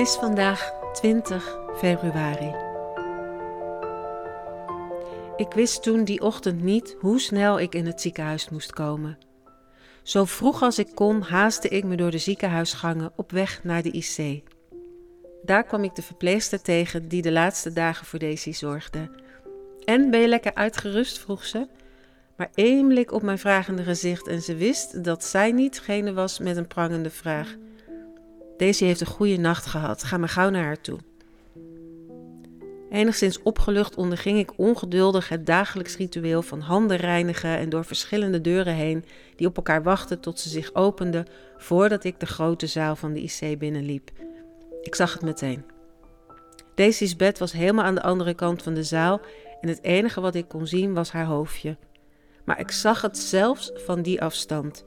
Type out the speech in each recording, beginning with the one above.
is vandaag 20 februari. Ik wist toen die ochtend niet hoe snel ik in het ziekenhuis moest komen. Zo vroeg als ik kon haastte ik me door de ziekenhuisgangen op weg naar de IC. Daar kwam ik de verpleegster tegen die de laatste dagen voor Daisy zorgde. En ben je lekker uitgerust? vroeg ze. Maar één blik op mijn vragende gezicht en ze wist dat zij niet degene was met een prangende vraag. Daisy heeft een goede nacht gehad. Ga maar gauw naar haar toe. Enigszins opgelucht onderging ik ongeduldig het dagelijks ritueel van handen reinigen en door verschillende deuren heen die op elkaar wachten tot ze zich openden voordat ik de grote zaal van de IC binnenliep. Ik zag het meteen. Daisy's bed was helemaal aan de andere kant van de zaal en het enige wat ik kon zien was haar hoofdje. Maar ik zag het zelfs van die afstand.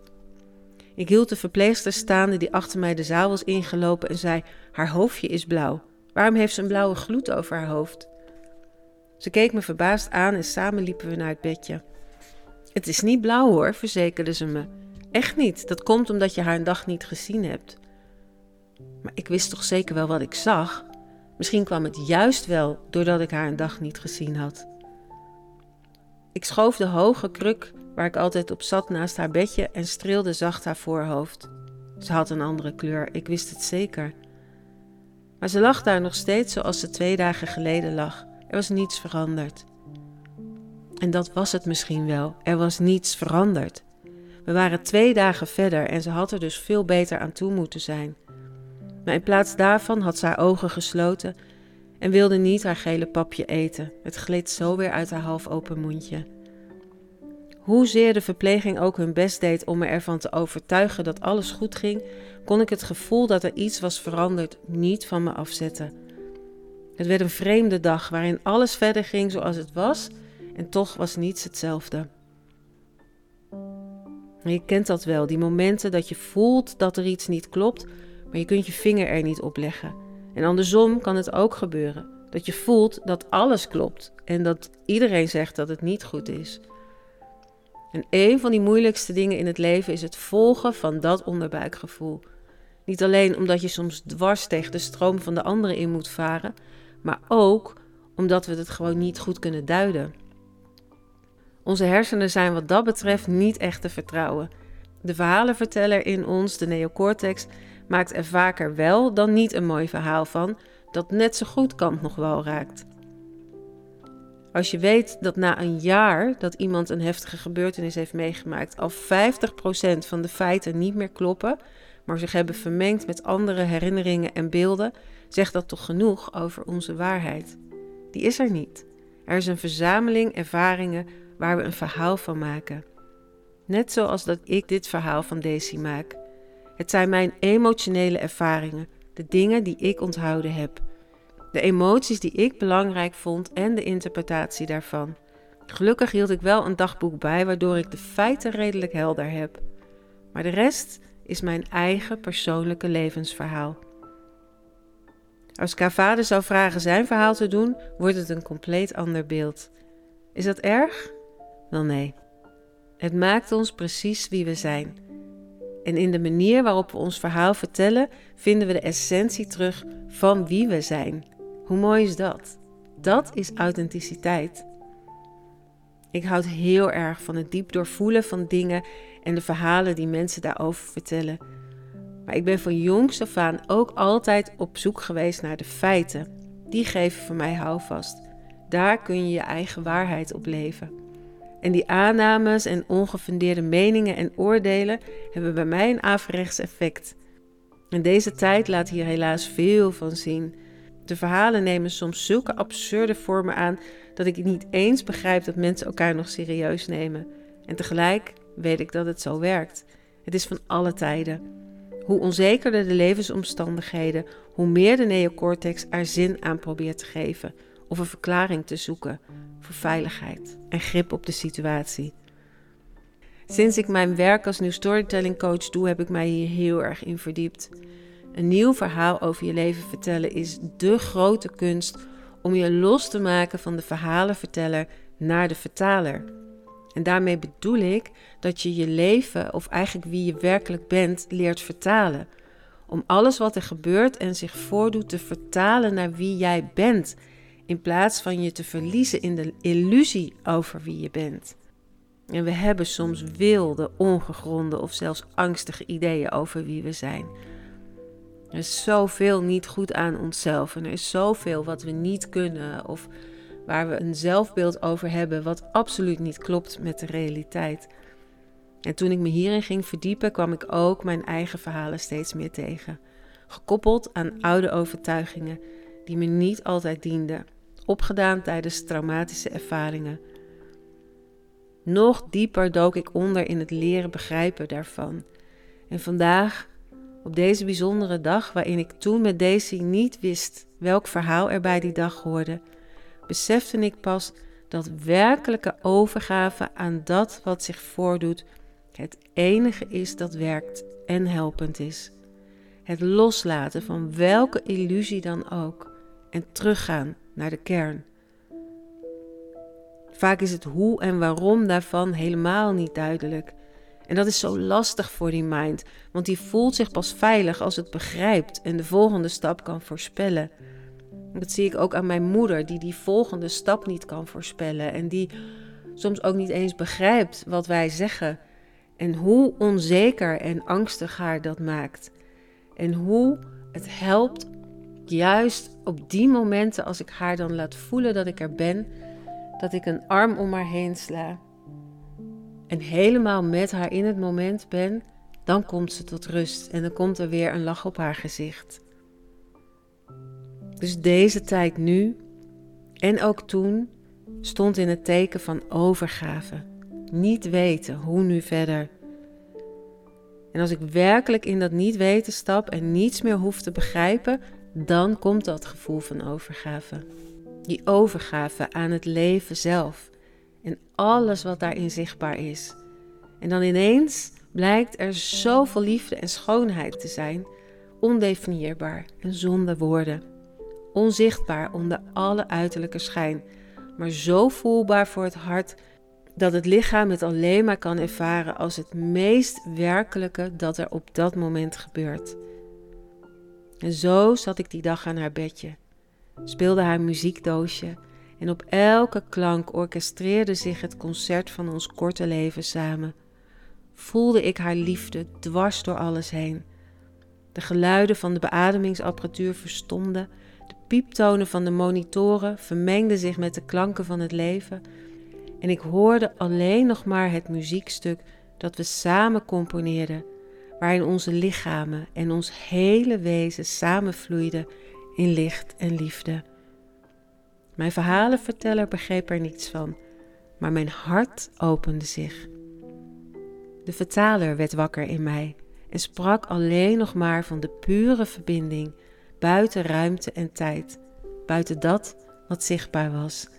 Ik hield de verpleegster staande die achter mij de zaal was ingelopen en zei: Haar hoofdje is blauw. Waarom heeft ze een blauwe gloed over haar hoofd? Ze keek me verbaasd aan en samen liepen we naar het bedje. Het is niet blauw hoor, verzekerde ze me. Echt niet, dat komt omdat je haar een dag niet gezien hebt. Maar ik wist toch zeker wel wat ik zag? Misschien kwam het juist wel doordat ik haar een dag niet gezien had. Ik schoof de hoge kruk waar ik altijd op zat naast haar bedje en streelde zacht haar voorhoofd. Ze had een andere kleur, ik wist het zeker. Maar ze lag daar nog steeds zoals ze twee dagen geleden lag. Er was niets veranderd. En dat was het misschien wel. Er was niets veranderd. We waren twee dagen verder en ze had er dus veel beter aan toe moeten zijn. Maar in plaats daarvan had ze haar ogen gesloten en wilde niet haar gele papje eten. Het gleed zo weer uit haar half open mondje. Hoezeer de verpleging ook hun best deed om me ervan te overtuigen dat alles goed ging, kon ik het gevoel dat er iets was veranderd niet van me afzetten. Het werd een vreemde dag waarin alles verder ging zoals het was en toch was niets hetzelfde. Je kent dat wel, die momenten dat je voelt dat er iets niet klopt, maar je kunt je vinger er niet op leggen. En andersom kan het ook gebeuren, dat je voelt dat alles klopt en dat iedereen zegt dat het niet goed is. En een van die moeilijkste dingen in het leven is het volgen van dat onderbuikgevoel. Niet alleen omdat je soms dwars tegen de stroom van de anderen in moet varen, maar ook omdat we het gewoon niet goed kunnen duiden. Onze hersenen zijn wat dat betreft niet echt te vertrouwen. De verhalenverteller in ons, de neocortex, maakt er vaker wel dan niet een mooi verhaal van, dat net zo goed kant nog wel raakt. Als je weet dat na een jaar dat iemand een heftige gebeurtenis heeft meegemaakt, al 50% van de feiten niet meer kloppen, maar zich hebben vermengd met andere herinneringen en beelden, zegt dat toch genoeg over onze waarheid. Die is er niet. Er is een verzameling ervaringen waar we een verhaal van maken. Net zoals dat ik dit verhaal van Daisy maak. Het zijn mijn emotionele ervaringen, de dingen die ik onthouden heb de emoties die ik belangrijk vond en de interpretatie daarvan. Gelukkig hield ik wel een dagboek bij, waardoor ik de feiten redelijk helder heb. Maar de rest is mijn eigen persoonlijke levensverhaal. Als Kavade zou vragen zijn verhaal te doen, wordt het een compleet ander beeld. Is dat erg? Wel nee. Het maakt ons precies wie we zijn. En in de manier waarop we ons verhaal vertellen, vinden we de essentie terug van wie we zijn. Hoe mooi is dat? Dat is authenticiteit. Ik houd heel erg van het diep doorvoelen van dingen en de verhalen die mensen daarover vertellen. Maar ik ben van jongs af aan ook altijd op zoek geweest naar de feiten. Die geven voor mij houvast. Daar kun je je eigen waarheid op leven. En die aannames en ongefundeerde meningen en oordelen hebben bij mij een averechts effect. En deze tijd laat hier helaas veel van zien. De verhalen nemen soms zulke absurde vormen aan dat ik niet eens begrijp dat mensen elkaar nog serieus nemen. En tegelijk weet ik dat het zo werkt. Het is van alle tijden. Hoe onzekerder de levensomstandigheden, hoe meer de neocortex er zin aan probeert te geven of een verklaring te zoeken voor veiligheid en grip op de situatie. Sinds ik mijn werk als nieuw storytelling coach doe, heb ik mij hier heel erg in verdiept. Een nieuw verhaal over je leven vertellen is de grote kunst om je los te maken van de verhalenverteller naar de vertaler. En daarmee bedoel ik dat je je leven, of eigenlijk wie je werkelijk bent, leert vertalen. om alles wat er gebeurt en zich voordoet te vertalen naar wie jij bent, in plaats van je te verliezen in de illusie over wie je bent. En we hebben soms wilde, ongegronde of zelfs angstige ideeën over wie we zijn. Er is zoveel niet goed aan onszelf en er is zoveel wat we niet kunnen of waar we een zelfbeeld over hebben wat absoluut niet klopt met de realiteit. En toen ik me hierin ging verdiepen, kwam ik ook mijn eigen verhalen steeds meer tegen. Gekoppeld aan oude overtuigingen die me niet altijd dienden, opgedaan tijdens traumatische ervaringen. Nog dieper dook ik onder in het leren begrijpen daarvan. En vandaag, op deze bijzondere dag waarin ik toen met Daisy niet wist welk verhaal er bij die dag hoorde, besefte ik pas dat werkelijke overgave aan dat wat zich voordoet het enige is dat werkt en helpend is. Het loslaten van welke illusie dan ook en teruggaan naar de kern. Vaak is het hoe en waarom daarvan helemaal niet duidelijk. En dat is zo lastig voor die mind, want die voelt zich pas veilig als het begrijpt en de volgende stap kan voorspellen. Dat zie ik ook aan mijn moeder, die die volgende stap niet kan voorspellen en die soms ook niet eens begrijpt wat wij zeggen en hoe onzeker en angstig haar dat maakt. En hoe het helpt, juist op die momenten, als ik haar dan laat voelen dat ik er ben, dat ik een arm om haar heen sla. En helemaal met haar in het moment ben, dan komt ze tot rust en dan komt er weer een lach op haar gezicht. Dus deze tijd nu en ook toen stond in het teken van overgave. Niet weten hoe nu verder. En als ik werkelijk in dat niet weten stap en niets meer hoef te begrijpen, dan komt dat gevoel van overgave. Die overgave aan het leven zelf en alles wat daarin zichtbaar is. En dan ineens blijkt er zoveel liefde en schoonheid te zijn, ondefinieerbaar en zonder woorden. Onzichtbaar onder alle uiterlijke schijn, maar zo voelbaar voor het hart dat het lichaam het alleen maar kan ervaren als het meest werkelijke dat er op dat moment gebeurt. En zo zat ik die dag aan haar bedje, speelde haar muziekdoosje en op elke klank orchestreerde zich het concert van ons korte leven samen. Voelde ik haar liefde dwars door alles heen. De geluiden van de beademingsapparatuur verstomden, de pieptonen van de monitoren vermengden zich met de klanken van het leven en ik hoorde alleen nog maar het muziekstuk dat we samen componeerden, waarin onze lichamen en ons hele wezen samenvloeiden in licht en liefde. Mijn verhalenverteller begreep er niets van, maar mijn hart opende zich. De vertaler werd wakker in mij en sprak alleen nog maar van de pure verbinding buiten ruimte en tijd, buiten dat wat zichtbaar was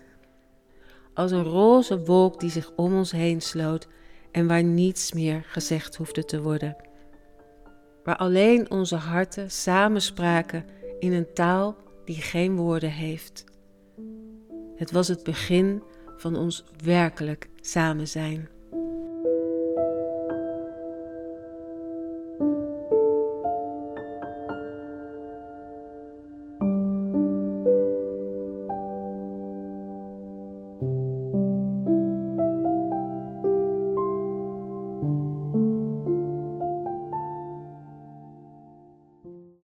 als een roze wolk die zich om ons heen sloot en waar niets meer gezegd hoefde te worden. Waar alleen onze harten samenspraken in een taal die geen woorden heeft. Het was het begin van ons werkelijk samen zijn.